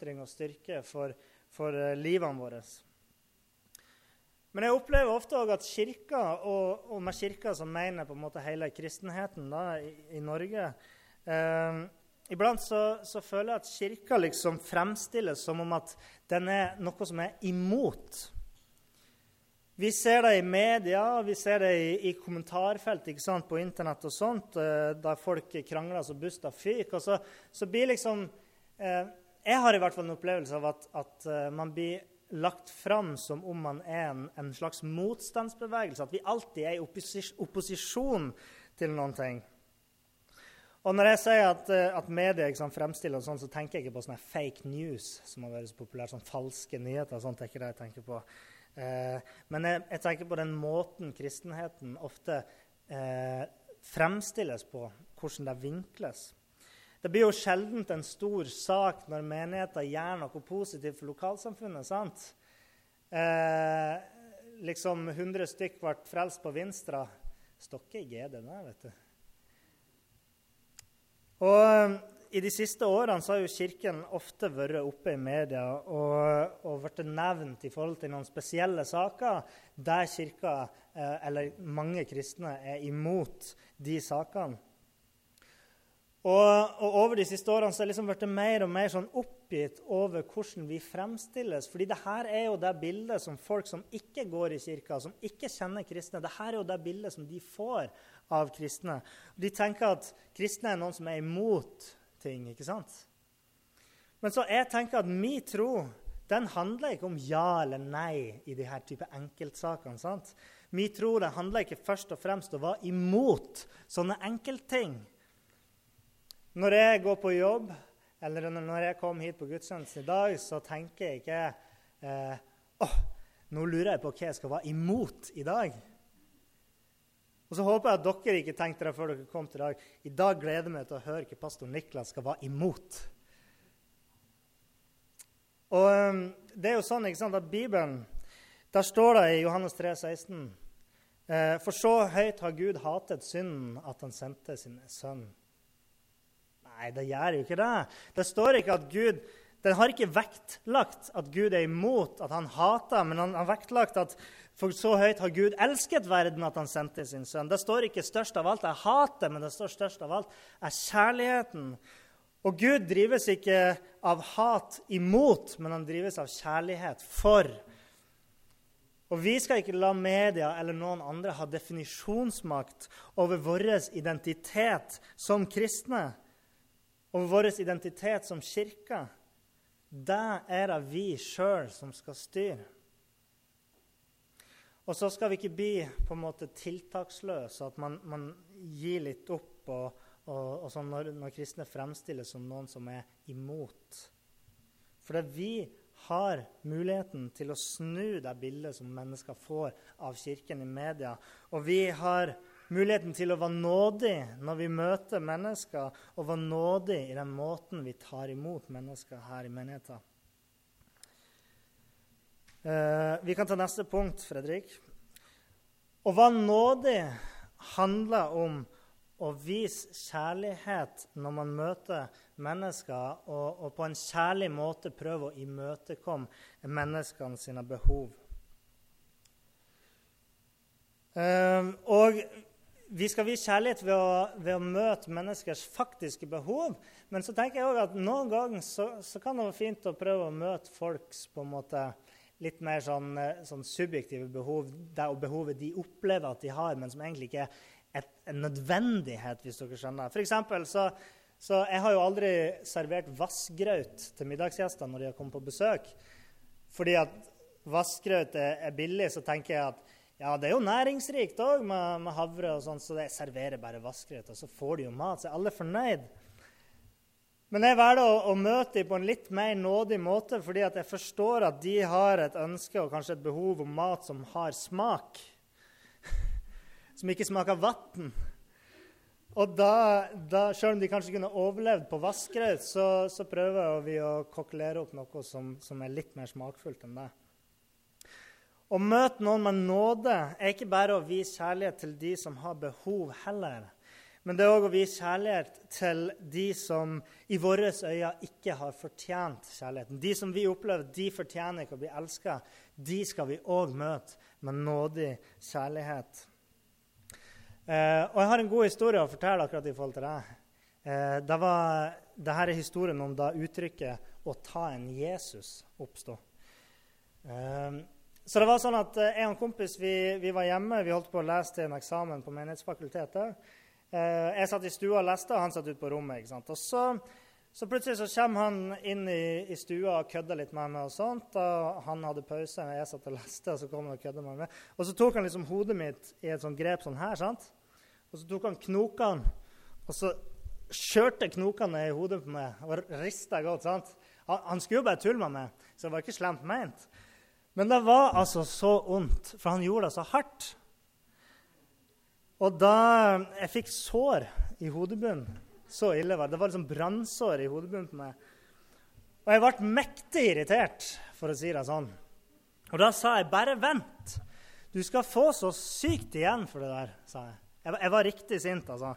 oppmuntring og styrke for, for uh, livene våre. Men jeg opplever ofte også at kirka, og, og, med kirka så mener på en måte hele kristenheten da, i, i, Norge eh, Iblant så, så, føler jeg at kirka liksom fremstilles som om at den er noe som er imot. Vi ser det i media, vi ser det i, i kommentarfelt sant, på Internett og sånt, eh, der folk krangler så busta fyker. Og så, så, blir liksom eh, Jeg har i hvert fall en opplevelse av at, at uh, man blir lagt fram som om man er en, en, slags motstandsbevegelse. At vi alltid er i opposis opposisjon til noen ting. Og når jeg sier at, eh, at media liksom, fremstiller sånn, så tenker jeg ikke på sånne fake news, som har vært så populært, sånn falske nyheter. sånt er ikke det jeg tenker på. Eh, men jeg, jeg, tenker på den måten kristenheten ofte eh, fremstilles på, hvordan det vinkles. Det blir jo sjelden en stor sak når menigheter gjør noe positivt for lokalsamfunnet. sant? Eh, liksom 100 stykk ble frelst på Vinstra. Stokke i GD der, vet du. Og eh, I de siste årene så har jo Kirken ofte vært oppe i media og, og blitt nevnt i forhold til noen spesielle saker der Kirka, eh, eller mange kristne, er imot de sakene. Og, og, over de siste årene så har jeg liksom blitt mer og mer sånn oppgitt over hvordan vi fremstilles. fordi det her er jo det bildet som folk som ikke går i kirka, som ikke kjenner kristne, det her er jo det bildet som de får av kristne. De tenker at kristne er noen som er imot ting. ikke sant? Men så jeg tenker at min tro den handler ikke om ja eller nei i de her type enkeltsakene. sant? Min tro den handler ikke først og fremst om å være imot sånne enkeltting. Når jeg går på jobb, eller når jeg kom hit på gudstjenesten i dag, så tenker jeg ikke eh, oh, nå lurer jeg på hva jeg skal være imot i dag. Og så håper jeg at dere ikke tenkte det før dere kom til i dag. I dag gleder jeg meg til å høre hva pastor Niklas skal være imot. Og um, det er jo sånn ikke sant, at Bibelen Der står det i Johannes 3, 16 eh, For så høyt har Gud hatet synden at han sendte sin sønn Nei, det gjør jo ikke det. Det står ikke at Gud Den har ikke vektlagt at Gud er imot, at han hater, men han har vektlagt at for så høyt har Gud elsket verden at han sendte sin sønn. Det står ikke størst av alt er hatet, men det står størst av alt er kjærligheten. Og Gud drives ikke av hat imot, men han drives av kjærlighet for. Og vi skal ikke la media eller noen andre ha definisjonsmakt over vår identitet som kristne og vår identitet som kirke, det er det vi sjøl som skal styre. Og så skal vi ikke bli på en måte tiltaksløse, at man, man gir litt opp og, og, og sånn når, når, kristne fremstilles som noen som er imot. For det vi har muligheten til å snu det bildet som mennesker får av Kirken i media. Og vi har Muligheten til å være nådig når vi møter mennesker, og være nådig i den måten vi tar imot mennesker her i menigheten. Uh, vi kan ta neste punkt, Fredrik. Å være nådig handler om å vise kjærlighet når man møter mennesker, og, og på en kjærlig måte prøve å imøtekomme menneskene sine behov. Uh, og vi skal vise kjærlighet ved å, ved å, møte menneskers faktiske behov. Men så tenker jeg også at noen ganger så, så, kan det være fint å prøve å møte folks på en måte litt mer sånn, eh, sånn subjektive behov, og behovet de opplever at de har, men som egentlig ikke er en nødvendighet, hvis dere skjønner. For eksempel, så, så jeg har jo aldri servert vassgraut til middagsgjester når de har kommet på besøk. Fordi at vassgraut er, er billig, så tenker jeg at ja, det er jo næringsrikt òg med, med, havre, og sånn, så det serverer bare vassgrøt. Og så får de jo mat, så er alle fornøyd. Men jeg velger å, å møte dem på en litt mer nådig måte, fordi jeg forstår at de har et ønske og kanskje et behov om mat som har smak. som ikke smaker vann. Og da, da, selv om de kanskje kunne overlevd på vassgrøt, så, så, prøver vi å kokkelere opp noe som, som er litt mer smakfullt enn det. Å møte noen med nåde er ikke bare å vise kjærlighet til de som har behov, heller. Men det er òg å vise kjærlighet til de som i våre øyne ikke har fortjent kjærligheten. De som vi opplever de fortjener ikke å bli elska, de skal vi òg møte med nådig kjærlighet. Eh, og jeg har en god historie å fortelle akkurat i forhold til deg. Eh, det var, dette er historien om da uttrykket 'å ta en Jesus' oppsto. Eh, så det var sånn at eh, Jeg og en kompis vi, vi, var hjemme. Vi holdt på å lese til en eksamen på Menighetsfakultetet. Eh, jeg satt i stua og leste, og han satt ute på rommet. ikke sant? Og så, så plutselig så kommer han inn i, i stua og kødder litt med meg. og sånt, og Han hadde pause, og jeg satt og leste, og så kom han og kødda med meg. Og så tok han liksom hodet mitt i et sånt grep sånn her. sant? Og så tok han knokene, og så kjørte knokene i hodet på meg og rista godt. sant? Han, han skulle jo bare tulle med meg, så det var ikke slemt meint. Men det var altså så vondt, for han gjorde det så hardt. Og da jeg fikk sår i hodebunnen Så ille var det. Det var liksom brannsår i hodebunnen på meg. Og jeg ble mektig irritert, for å si det sånn. Og da sa jeg bare vent. Du skal få så sykt igjen for det der, sa jeg. Jeg, jeg var riktig sint, altså.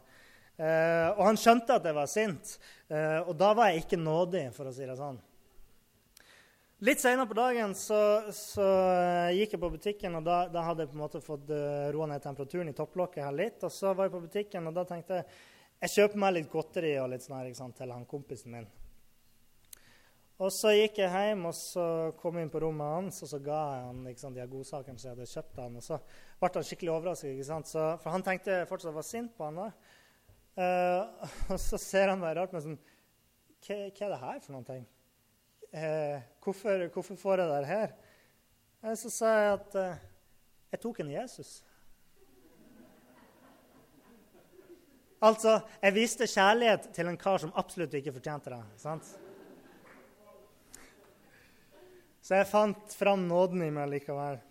Eh, og han skjønte at jeg var sint. Eh, og da var jeg ikke nådig, for å si det sånn. Litt senere på dagen så, så, eh, gikk jeg på butikken, og da, da, hadde jeg på en måte fått uh, roa ned temperaturen i topplokket her litt. Og så var jeg på butikken, og da tenkte jeg jeg kjøper meg litt godteri og litt sånn her, sant, til han kompisen min. Og så gikk jeg hjem og så kom jeg inn på rommet hans, og så ga jeg han sant, de godsakene som jeg hadde kjøpt han, Og så ble han skikkelig overrasket, for han tenkte jeg fortsatt var sint på han da. Uh, og så ser han meg rart med sånn hva, hva er det her for noen ting? Eh, hvorfor, hvorfor, får jeg det her? Eh, så sa jeg at eh, jeg tok en Jesus. Altså, jeg viste kjærlighet til en kar som absolutt ikke fortjente det. sant? Så jeg fant fram nåden i meg likevel.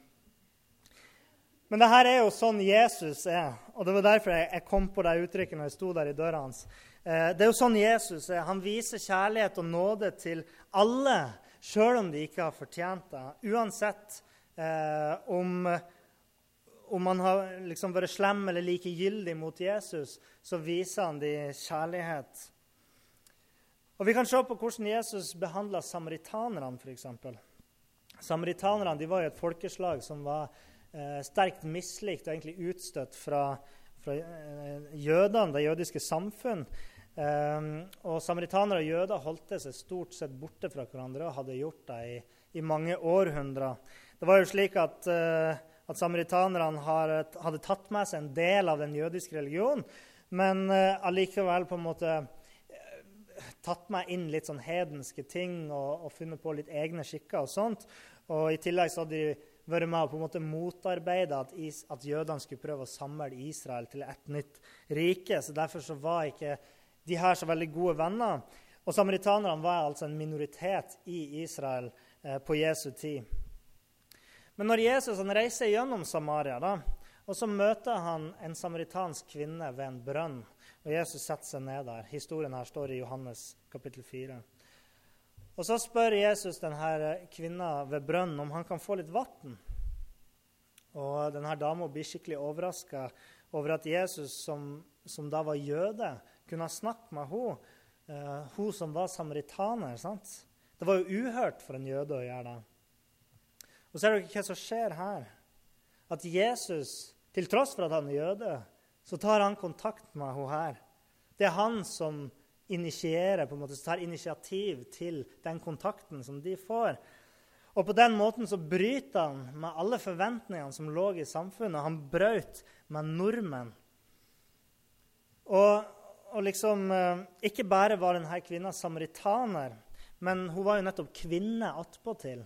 Men det her er jo sånn Jesus er. Og det var derfor jeg, kom på det uttrykket når jeg sto der i døra hans. Eh, det er jo sånn Jesus er. Han viser kjærlighet og nåde til alle, sjøl om de ikke har fortjent det. Uansett eh, om, om man har liksom vært slem eller likegyldig mot Jesus, så viser han de kjærlighet. Og Vi kan se på hvordan Jesus behandla samaritanerne, f.eks. Samaritanerne var jo et folkeslag som var eh, sterkt mislikt og egentlig utstøtt fra, fra eh, jødene, det jødiske samfunn. Um, og Samaritanere og jøder holdt seg stort sett borte fra hverandre og hadde gjort det i, i mange århundrer. Det var jo slik at, uh, at samaritanerne hadde tatt med seg en del av den jødiske religionen, men uh, allikevel på en måte uh, tatt med inn litt sånn hedenske ting og, og, funnet på litt egne skikker og sånt. Og I tillegg så hadde de vært med og på en måte motarbeida at, at jødene skulle prøve å samle Israel til et nytt rike. Så derfor så var ikke de her så veldig gode venner. Og samaritanerne var altså en minoritet i Israel eh, på Jesu tid. Men når Jesus reiser gjennom Samaria, da, og så møter han en samaritansk kvinne ved en brønn, og Jesus setter seg ned der. Historien her står i Johannes kapittel 4. Og Så spør Jesus denne kvinna ved brønnen om han kan få litt vann. Og denne dama blir skikkelig overraska over at Jesus, som, som da var jøde, kunne snakke med henne, uh, hun som var samaritaner. Sant? Det var jo uhørt for en jøde å gjøre det. Og ser dere hva som skjer her? At Jesus, til tross for at han er jøde, så tar han kontakt med henne her. Det er han som initierer, på en måte, tar initiativ til den kontakten som de får. Og på den måten så bryter han med alle forventningene som lå i samfunnet. Han brøt med nordmenn. Og og liksom eh, Ikke bare var denne kvinna samaritaner, men hun var jo nettopp kvinne attpåtil.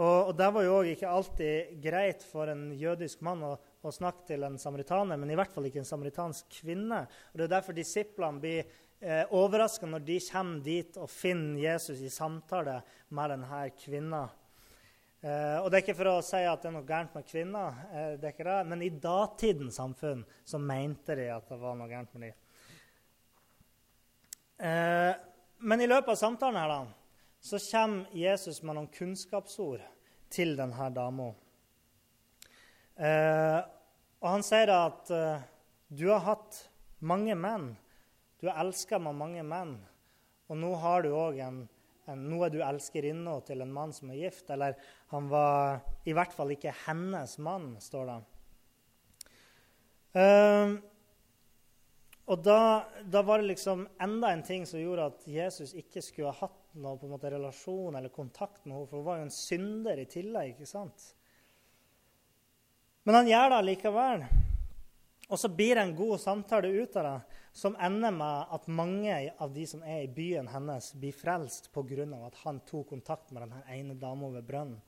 Og, og det var jo òg ikke alltid greit for en jødisk mann å, å, snakke til en samaritaner, men i hvert fall ikke en samaritansk kvinne. Og Det er derfor disiplene blir eh, overraska når de kommer dit og finner Jesus i samtale med denne kvinna. Eh, og Det er ikke for å si at det er noe gærent med kvinner, eh, det er ikke det, men i datidens samfunn så mente de at det var noe gærent med dem. Eh, men i løpet av samtalen her da, så kommer Jesus med noen kunnskapsord til denne dama. Eh, og han sier at eh, du har hatt mange menn. Du er elska med mange menn. Og nå har du også en, en, Nå er du elskerinna til en mann som er gift. Eller han var i hvert fall ikke hennes mann, står det. Uh, og da, da, var det liksom enda en ting som gjorde at Jesus ikke skulle ha hatt noe på en måte relasjon eller kontakt med henne, for hun var jo en synder i tillegg. ikke sant? Men han gjør det allikevel. Og så blir det en god samtale ut av det, som ender med at mange av de som er i byen hennes, blir frelst pga. at han tok kontakt med denne ene dama ved brønnen.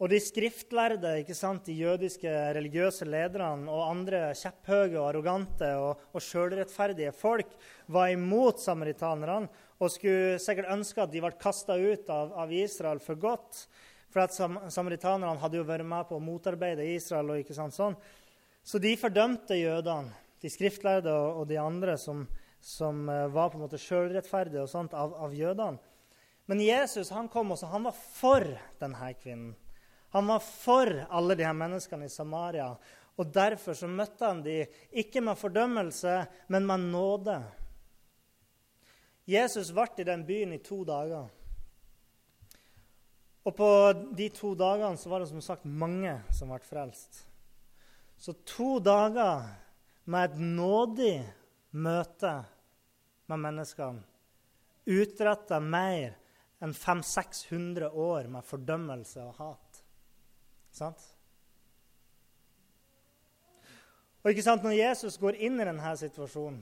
Og de skriftlærde, ikke sant, de jødiske religiøse lederne og andre kjepphøye og arrogante og, og sjølrettferdige folk var imot samaritanerne og skulle sikkert ønske at de ble kasta ut av, av, Israel for godt. For at sam, samaritanerne hadde jo vært med på å motarbeide Israel. og ikke sant sånn. Så de fordømte jødene, de skriftlærde og, og de andre som, som uh, var på en måte sjølrettferdige av, av jødene. Men Jesus han kom også, han var for denne kvinnen. Han var for alle de her menneskene i Samaria. Og Derfor så møtte han de ikke med fordømmelse, men med nåde. Jesus ble i den byen i to dager. Og på de to dagene så var det som sagt mange som ble frelst. Så to dager med et nådig møte med menneskene utretta mer enn 500-600 år med fordømmelse og hat. Sant? Og ikke sant, Når Jesus går inn i denne situasjonen,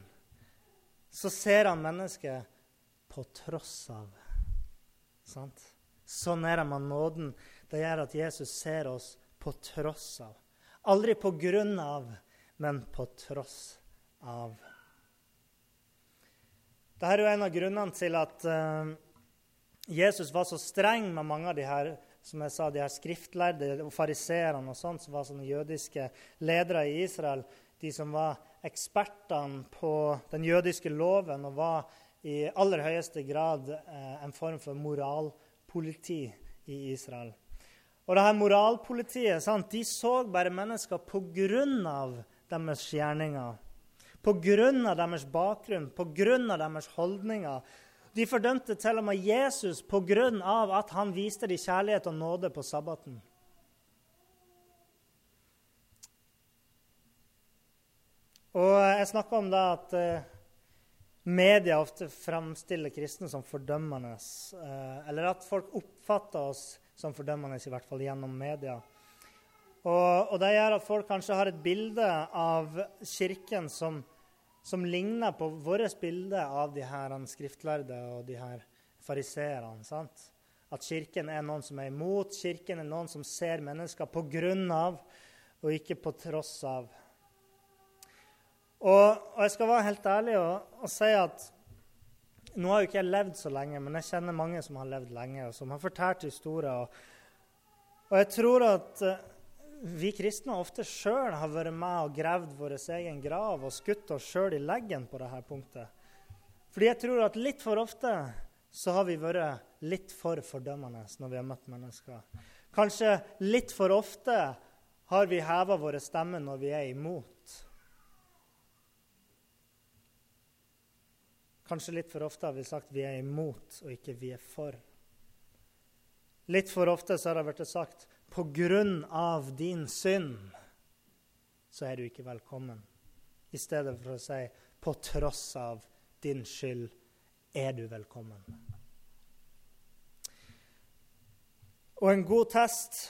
så ser han mennesket på tross av. Sant? Sånn er det med nåden. Det gjør at Jesus ser oss på tross av. Aldri på grunn av, men på tross av. Dette er jo en av grunnene til at uh, Jesus var så streng med mange av de her som jeg sa, de her skriftlærde og fariseerne og sånt, som var sånne jødiske ledere i Israel, de som var ekspertene på den jødiske loven og var i aller høyeste grad eh, en form for moralpoliti i Israel. Og det her moralpolitiet sant, de så bare mennesker pga. deres gjerninger. Pga. deres bakgrunn, pga. deres holdninger de fordømte til og med Jesus pga. at han viste dem kjærlighet og nåde på sabbaten. Og Jeg snakka om det at uh, media ofte framstiller kristne som fordømmende. Uh, eller at folk oppfatter oss som fordømmende, i hvert fall gjennom media. Og, og Det gjør at folk kanskje har et bilde av Kirken som som ligner på vårt bilde av de her skriftlærde og de her fariseerne. At Kirken er noen som er imot. Kirken er noen som ser mennesker på grunn av og ikke på tross av. Og, og jeg skal være helt ærlig og, og, si at nå har jo ikke jeg levd så lenge, men jeg kjenner mange som har levd lenge, og som har fortalt historier. Og, og jeg tror at vi kristne ofte sjøl har vært med og gravd vår egen grav og skutt oss sjøl i leggen på dette punktet. Fordi jeg tror at litt for ofte så har vi vært litt for fordømmende når vi har møtt mennesker. Kanskje litt for ofte har vi heva våre stemmer når vi er imot. Kanskje litt for ofte har vi sagt vi er imot, og ikke vi er for. Litt for ofte så har det blitt sagt på grunn av din synd så er du ikke velkommen. I stedet for å si på tross av din skyld er du velkommen. Og en god test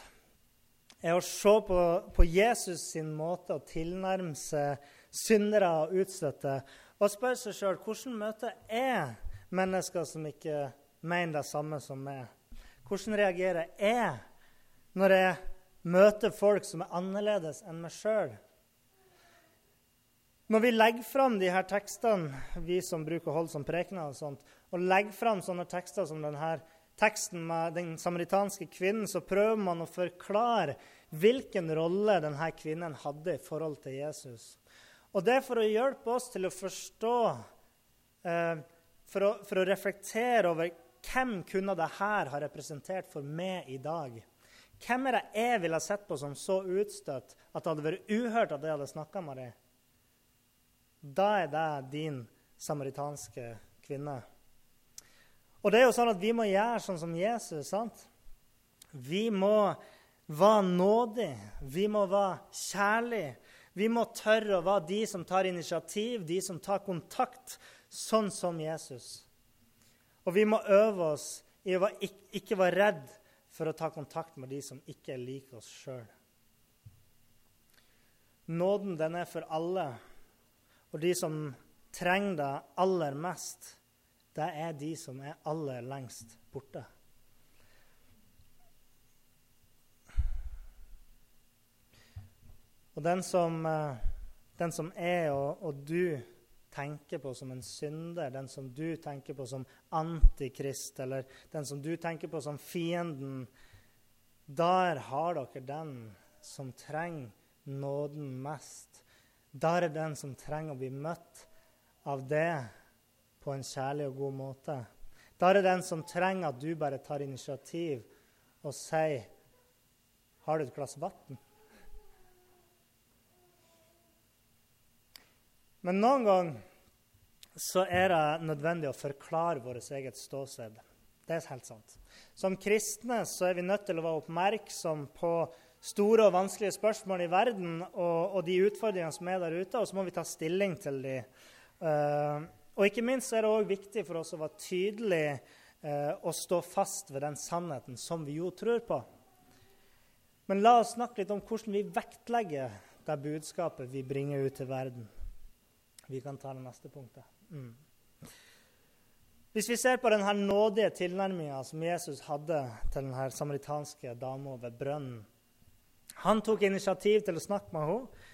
er å se på, på Jesus sin måte å tilnærme seg syndere og utstøtte og spørre seg sjøl hvordan møter er mennesker som ikke mener det samme som meg. Hvordan reagerer jeg når jeg møter folk som er annerledes enn meg sjøl. Når vi legger fram de her tekstene, vi som bruker å holde som prekener, og sånt, og legger fram sånne tekster som denne teksten med den samaritanske kvinnen, så prøver man å forklare hvilken rolle denne kvinnen hadde i forhold til Jesus. Og det er for å hjelpe oss til å forstå, eh, for, å, for å reflektere over hvem kunne dette ha representert for meg i dag. Hvem er det jeg ville sett på som så utstøtt at det hadde vært uhørt at jeg hadde snakka med deg? da er det din samaritanske kvinne. Og det er jo sånn at Vi må gjøre sånn som Jesus. sant? Vi må være nådige, vi må være kjærlige. Vi må tørre å være de som tar initiativ, de som tar kontakt, sånn som Jesus. Og vi må øve oss i å ikke være redd for å ta kontakt med de som ikke liker oss sjøl. Nåden den er for alle, og de som trenger det aller mest, det er de som er aller lengst borte. Og den som, eh, den som er og, og, du tenker på som en synder, den som du tenker på som antikrist, eller den som du tenker på som fienden, der har dere den som trenger nåden mest. Der er den som trenger å bli møtt av det på en kjærlig og god måte. Der er den som trenger at du bare tar initiativ og sier 'Har du et glass vann?' Men noen ganger så er det nødvendig å forklare vårt eget ståsted. Det er helt sant. Som kristne så er vi nødt til å være oppmerksom på store og vanskelige spørsmål i verden og, og de utfordringene som er der ute, og så må vi ta stilling til dem. Uh, og ikke minst er det òg viktig for oss å være tydelig uh, og stå fast ved den sannheten som vi jo tror på. Men la oss snakke litt om hvordan vi vektlegger det budskapet vi bringer ut til verden. Vi kan ta det neste punktet. Mm. Hvis vi ser på denne nådige tilnærminga som Jesus hadde til denne samaritanske dama ved brønnen Han tok initiativ til å snakke med henne,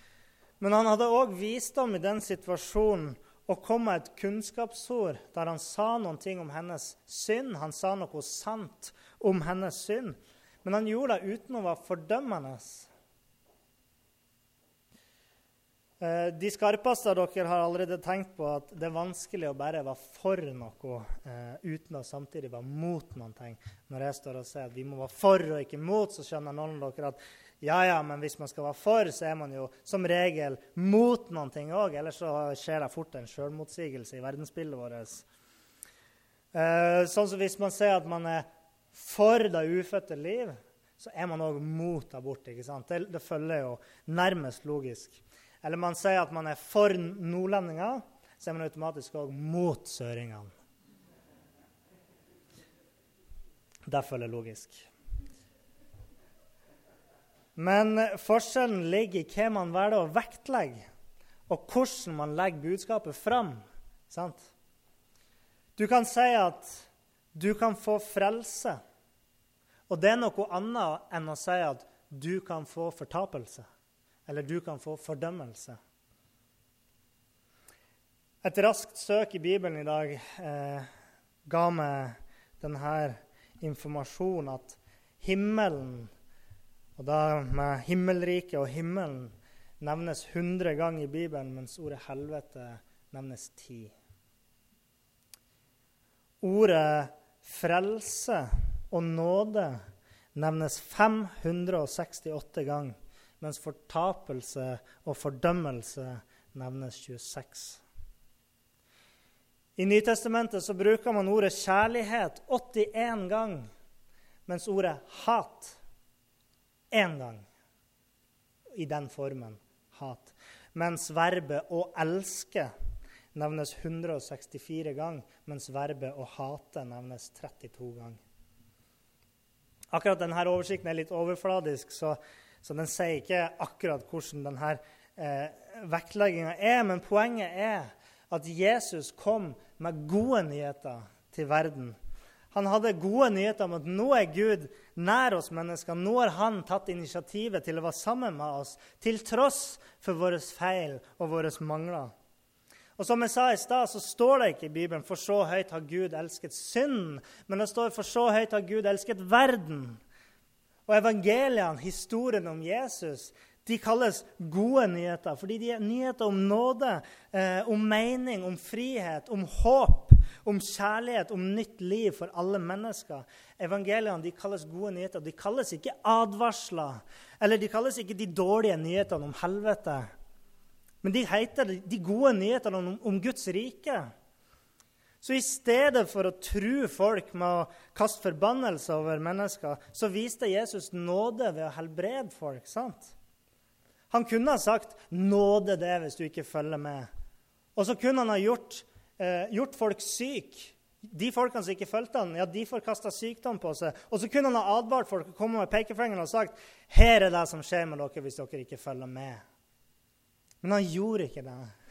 men han hadde òg visdom i den situasjonen og kom med et kunnskapsord der han sa noen ting om hennes synd. Han sa noe sant om hennes synd, men han gjorde det uten å være fordømmende. Eh, de skarpeste av dere har allerede tenkt på at det er vanskelig å bare være for noe eh, uten å samtidig være mot noe. Når jeg står og sier at vi må være for og ikke mot, så skjønner noen av dere at ja, ja, men hvis man skal være for, så er man jo som regel mot noen ting òg. Ellers så skjer det fort en sjølmotsigelse i verdensbildet vårt. Eh, sånn som hvis man sier at man er for det ufødte liv, så er man òg mot abort. ikke sant? Det, det, følger jo nærmest logisk. Eller man sier at man er for nordlendinger, så er man automatisk òg mot søringene. Det logisk. Men forskjellen ligger i hva man velger å vektlegge, og hvordan man legger budskapet fram. Sant? Du kan si at du kan få frelse, og det er noe annet enn å si at du kan få fortapelse, eller du kan få fordømmelse. Et raskt søk i Bibelen i dag eh, ga meg denne informasjonen at himmelen og da med himmelriket og himmelen nevnes 100 ganger i Bibelen, mens ordet helvete nevnes 10. Ordet frelse og nåde nevnes 568 ganger, mens fortapelse og fordømmelse nevnes 26. I Nytestamentet så bruker man ordet kjærlighet 81 gang, mens ordet hat én gang i den formen hat. Mens verbet 'å elske' nevnes 164 gang, mens verbet 'å hate' nevnes 32 gang. Akkurat denne oversikten er litt overfladisk, så, så den sier ikke akkurat hvordan denne eh, vektlegginga er. Men poenget er at Jesus kom med gode nyheter til verden han hadde gode nyheter om at nå er Gud nær oss mennesker. Nå har han tatt initiativet til å være sammen med oss, til tross for våre feil og våre mangler. Og Som jeg sa i stad, så står det ikke i Bibelen 'for så høyt har Gud elsket synd', men det står 'for så høyt har Gud elsket verden'. Og evangeliene, historien om Jesus, de kalles gode nyheter fordi de er nyheter om nåde, eh, om mening, om frihet, om håp om kjærlighet, om nytt liv for alle mennesker. Evangeliene de kalles gode nyheter. De kalles ikke advarsler. Eller de kalles ikke de dårlige nyhetene om helvete. men de heter de gode nyhetene om, om Guds rike. Så i stedet for å true folk med å kaste forbannelse over mennesker, så viste Jesus nåde ved å helbrede folk. sant? Han kunne ha sagt 'nåde det hvis du ikke følger med'. Og så kunne han ha gjort, eh, gjort folk syke. De folkene som ikke fulgte han, ja, de får kasta sykdom på seg. Og så kunne han ha advart folk og kommet med pekefingeren og sagt 'Her er det som skjer med dere hvis dere ikke følger med'. Men han gjorde ikke det.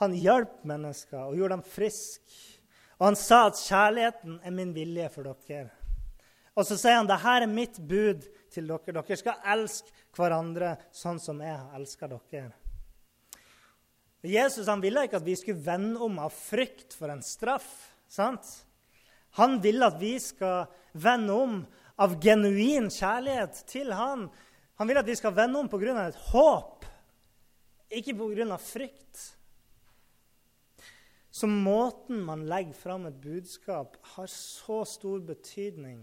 Han hjalp mennesker og gjorde dem friske. Og han sa at 'kjærligheten er min vilje for dere'. Og så sier han 'dette er mitt bud til dere. Dere skal elske hverandre sånn som jeg har elska dere. Jesus han ville ikke at vi skulle vende om av frykt for en straff. sant? Han ville at vi skal vende om av genuin kjærlighet til han. Han vil at vi skal vende om pga. et håp, ikke pga. frykt. Så måten man legger fram et budskap, har så stor betydning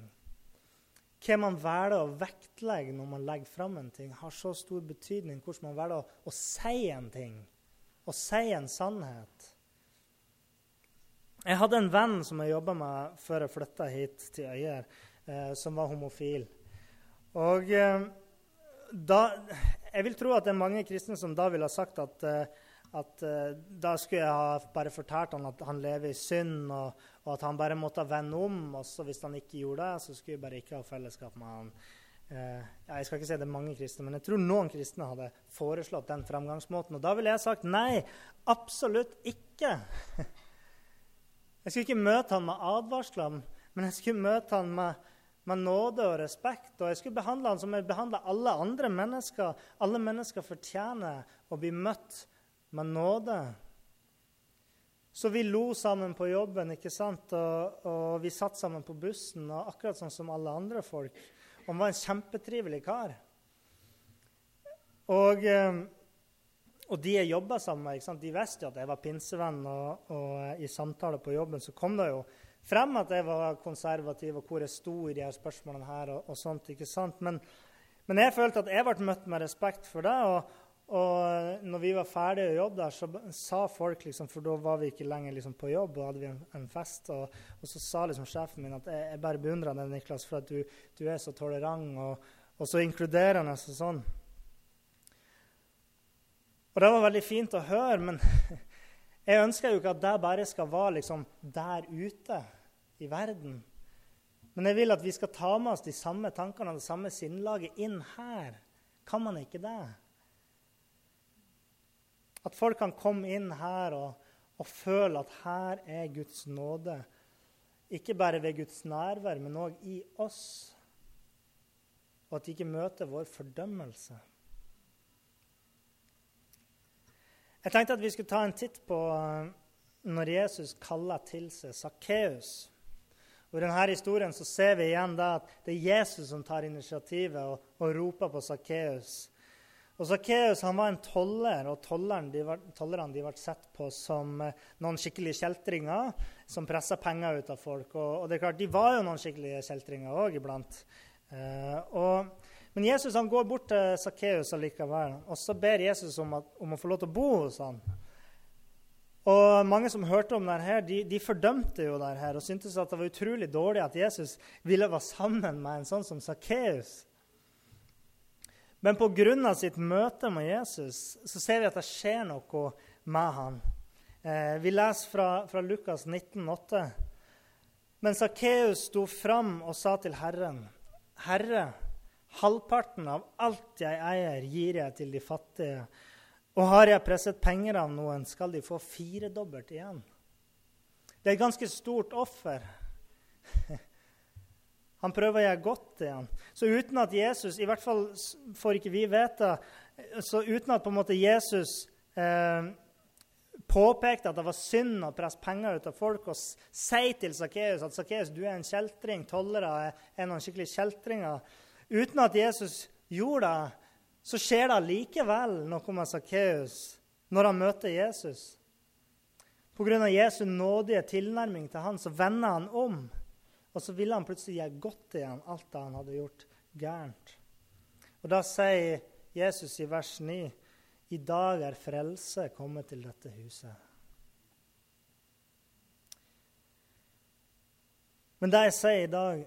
hva man velger å vektlegge når man legger fram en ting, har så stor betydning hvordan man velger å, å si en ting, å si en sannhet. Jeg hadde en venn som jeg jobba med før jeg flytta hit til Øyer, eh, som var homofil. Og eh, da Jeg vil tro at det er mange kristne som da ville ha sagt at eh, at uh, da skulle jeg ha bare fortalt han at han lever i synd, og, og, at han bare måtte vende om. Og hvis han ikke gjorde det, så skulle jeg bare ikke ha fellesskap med han. Uh, jeg skal ikke si det er mange kristne, men jeg tror noen kristne hadde foreslått den framgangsmåten. Og da ville jeg sagt nei, absolutt ikke. Jeg skulle ikke møte han med advarsler, men jeg skulle møte han med, med nåde og respekt. Og jeg skulle behandle han som jeg behandler alle andre mennesker. Alle mennesker fortjener å bli møtt med nåde. Så vi lo sammen på jobben, ikke sant? Og, og, vi satt sammen på bussen, og akkurat sånn som alle andre folk. Og han var en kjempetrivelig kar. Og, eh, og de jeg jobba sammen med, de visste jo at jeg var pinsevenn. Og, og i samtaler på jobben så kom det jo frem at jeg var konservativ, og hvor jeg sto i de her spørsmålene her. og, og sånt, ikke sant? Men, men jeg følte at jeg ble møtt med respekt for det. og og når vi var ferdige å jobbe der, så sa folk liksom, For da var vi ikke lenger liksom, på jobb, og hadde vi en, en fest. Og, og, så sa liksom sjefen min at jeg, jeg bare beundrer deg, Niklas, for at du, du, er så tolerant og, og så inkluderende og sånn. Og det var veldig fint å høre, men jeg ønsker jo ikke at det bare skal være liksom, der ute i verden. Men jeg vil at vi skal ta med oss de samme tankene og det samme sinnlaget inn her. Kan man ikke det? At folk kan komme inn her og, og føle at her er Guds nåde. Ikke bare ved Guds nærvær, men òg i oss. Og at de ikke møter vår fordømmelse. Jeg tenkte at vi skulle ta en titt på eh, når Jesus kaller til seg Sakkeus. I denne historien så ser vi igjen at det er Jesus som tar initiativet og, og roper på Sakkeus. Og Sakkeus var en toller, og tollerne de ble sett på som eh, noen skikkelige kjeltringer som pressa penger ut av folk. Og, og, det er klart, De var jo noen skikkelige kjeltringer òg iblant. Eh, og, men Jesus han går bort til Sakkeus allikevel, og så ber Jesus om, at, om, å få lov til å bo hos han. Og Mange som hørte om dette, de, de fordømte jo dette og syntes at det var utrolig dårlig at Jesus ville være sammen med en sånn som Sakkeus. Men pga. sitt møte med Jesus så ser vi at det skjer noe med han. Eh, vi leser fra, fra Lukas 19,8. Men Sakkeus sto fram og sa til Herren, Herre, halvparten av alt jeg eier, gir jeg til de fattige. Og har jeg presset penger av noen, skal de få firedobbelt igjen. Det er et ganske stort offer. Han prøver å gjøre godt til ham. Så uten at Jesus I hvert fall får ikke vi vite så uten at på en måte Jesus eh, påpekte at det var synd å presse penger ut av folk, og si til Sakkeus at Sakkeus, du er en kjeltring, tollere er noen skikkelige kjeltringer Uten at Jesus gjorde det, så skjer det likevel noe med Sakkeus når han møter Jesus. Pga. Jesu nådige tilnærming til han, så vender han om. Og så ville han plutselig gjøre godt igjen alt det han hadde gjort gærent. Og Da sier Jesus i vers 9.: I dag er frelse kommet til dette huset. Men det jeg sier i dag,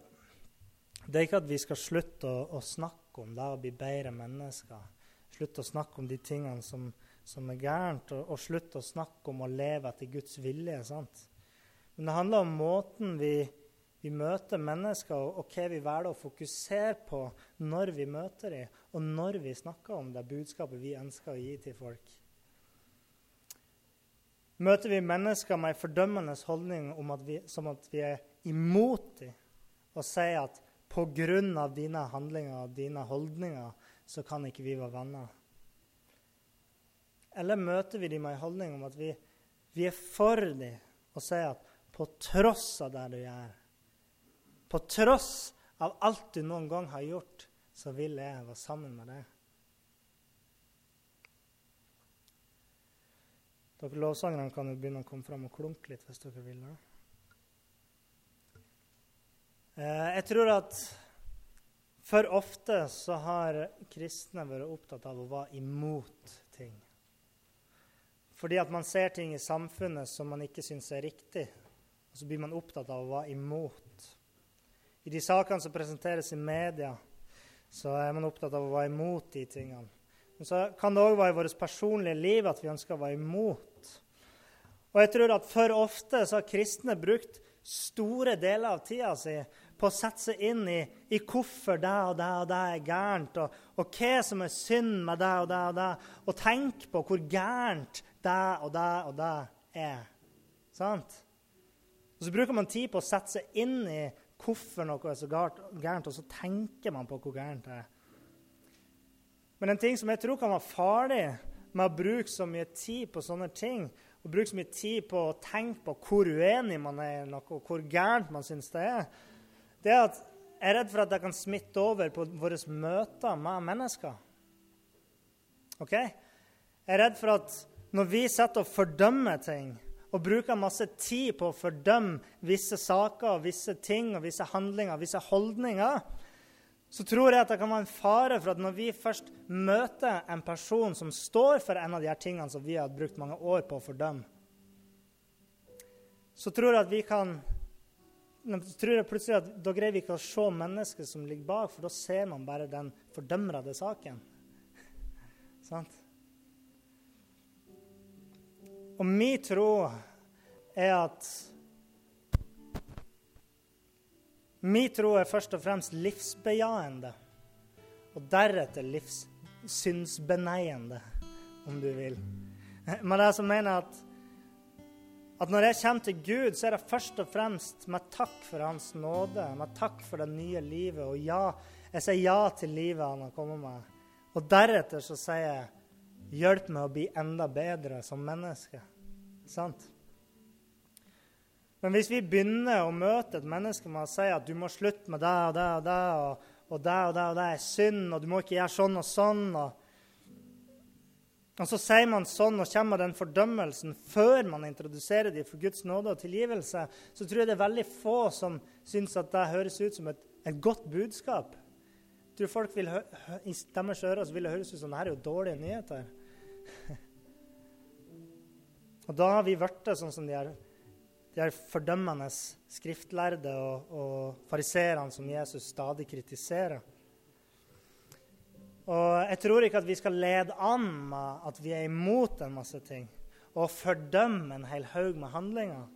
det er ikke at vi skal slutte å, å snakke om det å bli bedre mennesker. Slutte å snakke om de tingene som, som er gærent, og, og slutte å snakke om å leve etter Guds vilje. sant? Men det handler om måten vi, vi møter mennesker, og, hva vi velger å fokusere på når vi møter dem, og når vi snakker om det budskapet vi ønsker å gi til folk. Møter vi mennesker med en fordømmende holdning at vi, som at vi er imot dem og sier at pga. dine handlinger og dine holdninger så kan ikke vi være venner? Eller møter vi dem med en holdning om at vi, vi er for dem og sier at på tross av det du gjør, på tross av alt du noen gang har gjort, så vil jeg være sammen med deg? Dere lovsangerne kan jo begynne å komme fram og klunke litt hvis dere vil. Eh, jeg tror at for ofte så har kristne vært opptatt av å være imot ting. Fordi at man ser ting i samfunnet som man ikke syns er riktig. Og så blir man opptatt av å være imot. I de sakene som presenteres i media, så er man opptatt av å være imot de tingene. Men så kan det òg være i vårt personlige liv at vi ønsker å være imot. Og jeg tror at for ofte så har kristne brukt store deler av tida si på å sette seg inn i, i hvorfor det og det og det er gærent, og, og hva som er synd med det og det og det, og tenke på hvor gærent det og det og det er. Sant? Og Så bruker man tid på å sette seg inn i hvorfor noe er så gærent, og så tenker man på hvor gærent det er. Men en ting som jeg tror kan være farlig med å bruke så mye tid på sånne ting, og bruke så mye tid på å tenke på hvor uenig man er i noe, og hvor gærent man syns det er, det er at jeg er redd for at det kan smitte over på våre møter med mennesker. Ok? Jeg er redd for at når vi setter og fordømmer ting, og bruker masse tid på å fordømme visse saker, visse ting, og visse handlinger, visse holdninger, så tror jeg at det kan være en fare for at når vi først møter en person som står for en av de her tingene som vi har brukt mange år på å fordømme, så tror jeg at vi kan tror jeg plutselig at da greier vi ikke å se mennesket som ligger bak, for da ser man bare den fordømrede saken. Sant? Og min tro er at Min tro er først og fremst livsbejaende, og deretter livssynsbeneiende, om du vil. Men er som mener at at når jeg kommer til Gud, så er det først og fremst med takk for Hans nåde, med takk for det nye livet. Og ja, jeg sier ja til livet Han har kommet med. Og deretter så sier jeg hjelp meg å bli enda bedre som menneske. Sant? Men hvis vi begynner å møte et menneske med å si at du må slutte med det og det og det, og, og det og det og det er synd, og du må ikke gjøre sånn og sånn og og så sier man sånn og kommer den fordømmelsen før man introduserer dem for Guds nåde og tilgivelse, så tror jeg det er veldig få som syns at det høres ut som et, et godt budskap. Jeg tror folk vil, I deres ører vil det høres ut som det her er jo dårlige nyheter. Og da har vi blitt sånn som de er, de er fordømmende skriftlærde og, og fariserene som Jesus stadig kritiserer. Og jeg tror ikke at vi skal lede an med at vi er imot en masse ting og fordømme en hel haug med handlinger.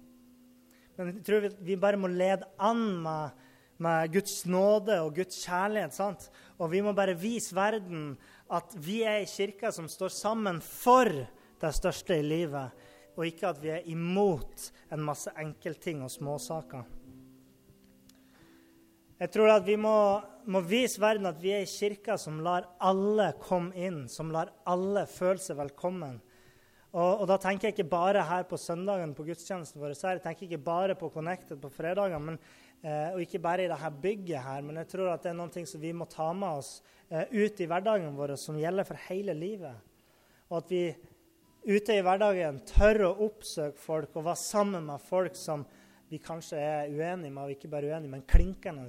Men jeg tror vi bare må lede an med, med Guds nåde og Guds kjærlighet. sant? Og vi må bare vise verden at vi er ei kirke som står sammen for det største i livet, og ikke at vi er imot en masse enkeltting og småsaker. Jeg tror at vi må, må, vise verden at vi er i kirka som lar alle komme inn, som lar alle føle seg velkommen. Og, og da tenker jeg ikke bare her på søndagen på gudstjenesten vår, jeg tenker ikke bare på Connected på fredager, eh, og ikke bare i dette bygget her, men jeg tror at det er noe som vi må ta med oss eh, ut i hverdagen vår, som gjelder for hele livet. Og at vi ute i hverdagen tørre å oppsøke folk og være sammen med folk som, vi kanskje er uenige med, og ikke bare uenige, men klinkende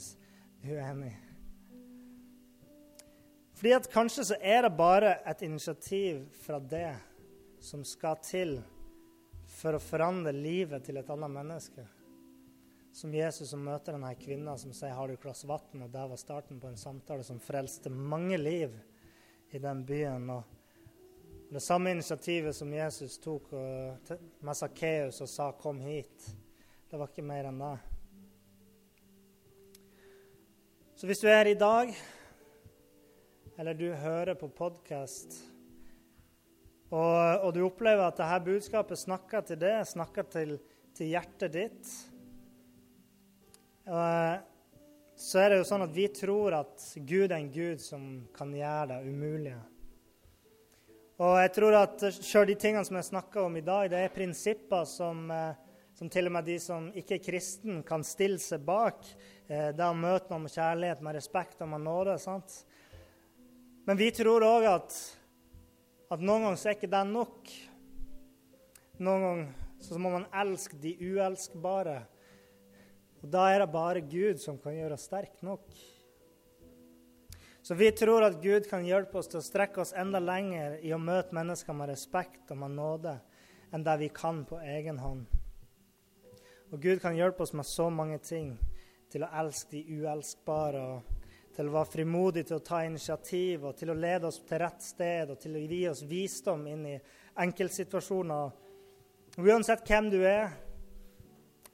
uenige. Fordi at kanskje så er det bare et initiativ fra det som skal til for å forandre livet til et annet menneske. Som Jesus som møter denne kvinna som sier 'Har du et glass vann?' Og det var starten på en samtale som frelste mange liv i den byen. Og det samme initiativet som Jesus tok med Sakkeus og sa 'Kom hit'. Det var ikke mer enn det. Så hvis du er her i dag eller du hører på podkast, og, og, du opplever at dette budskapet snakker til deg, snakker til, til hjertet ditt, så er det jo sånn at vi tror at Gud er en Gud som kan gjøre det umulige. Og jeg tror at sjøl de tingene som jeg snakker om i dag, det er prinsipper som, eh, som til og med de som ikke er kristen, kan stille seg bak. Eh, det å møte noen med kjærlighet, med respekt og med nåde. sant? Men vi tror òg at, at, noen ganger så er ikke det nok. Noen ganger så må man elske de uelskbare. Og da er det bare Gud som kan gjøre oss sterke nok. Så vi tror at Gud kan hjelpe oss til å strekke oss enda lenger i å møte mennesker med respekt og med nåde enn det vi kan på egen hånd. Og Gud kan hjelpe oss med så mange ting til å elske de uelskbare. og til å være frimodig til å ta initiativ og til å lede oss til rett sted og til å gi oss visdom inn i enkeltsituasjoner. Uansett hvem du er,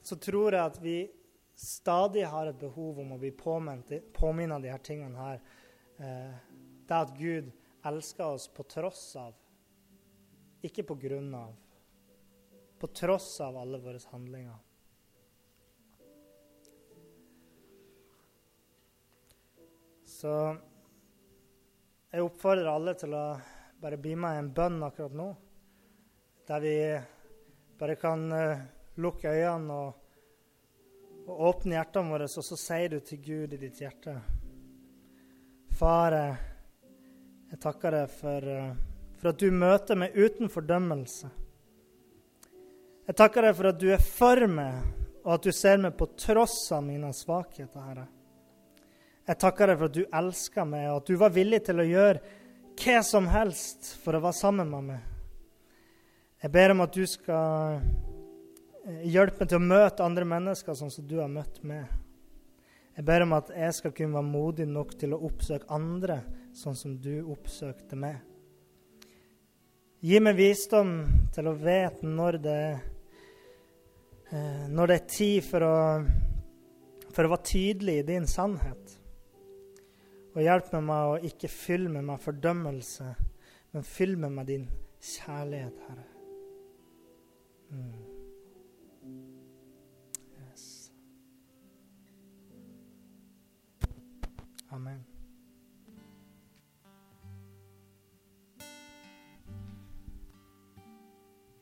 så tror jeg at vi stadig har et behov om å bli påminnet de her tingene her. Eh, det at Gud elsker oss på tross av, ikke på grunn av. På tross av alle våre handlinger. Så jeg oppfordrer alle til å bare bli med i en bønn akkurat nå. Der vi bare kan uh, lukke øynene og, og, åpne hjertene våre, og så sier du til Gud i ditt hjerte Far, jeg takker deg for, uh, for at du møter meg uten fordømmelse. Jeg takker deg for at du er for meg, og at du ser meg på tross av mine svakheter, Herre. Jeg takker deg for at du elsker meg, og at du var villig til å gjøre hva som helst for å være sammen med meg. Jeg ber om at du skal eh, hjelpe meg til å møte andre mennesker sånn som du har møtt meg. Jeg ber om at jeg skal kunne være modig nok til å oppsøke andre sånn som du oppsøkte meg. Gi meg visdom til å vite når det, eh, når det er tid for å, for å være tydelig i din sannhet. Og hjelp meg med å ikke fylle meg med fordømmelse, men fyll meg med din kjærlighet, Herre. Mm. Amen.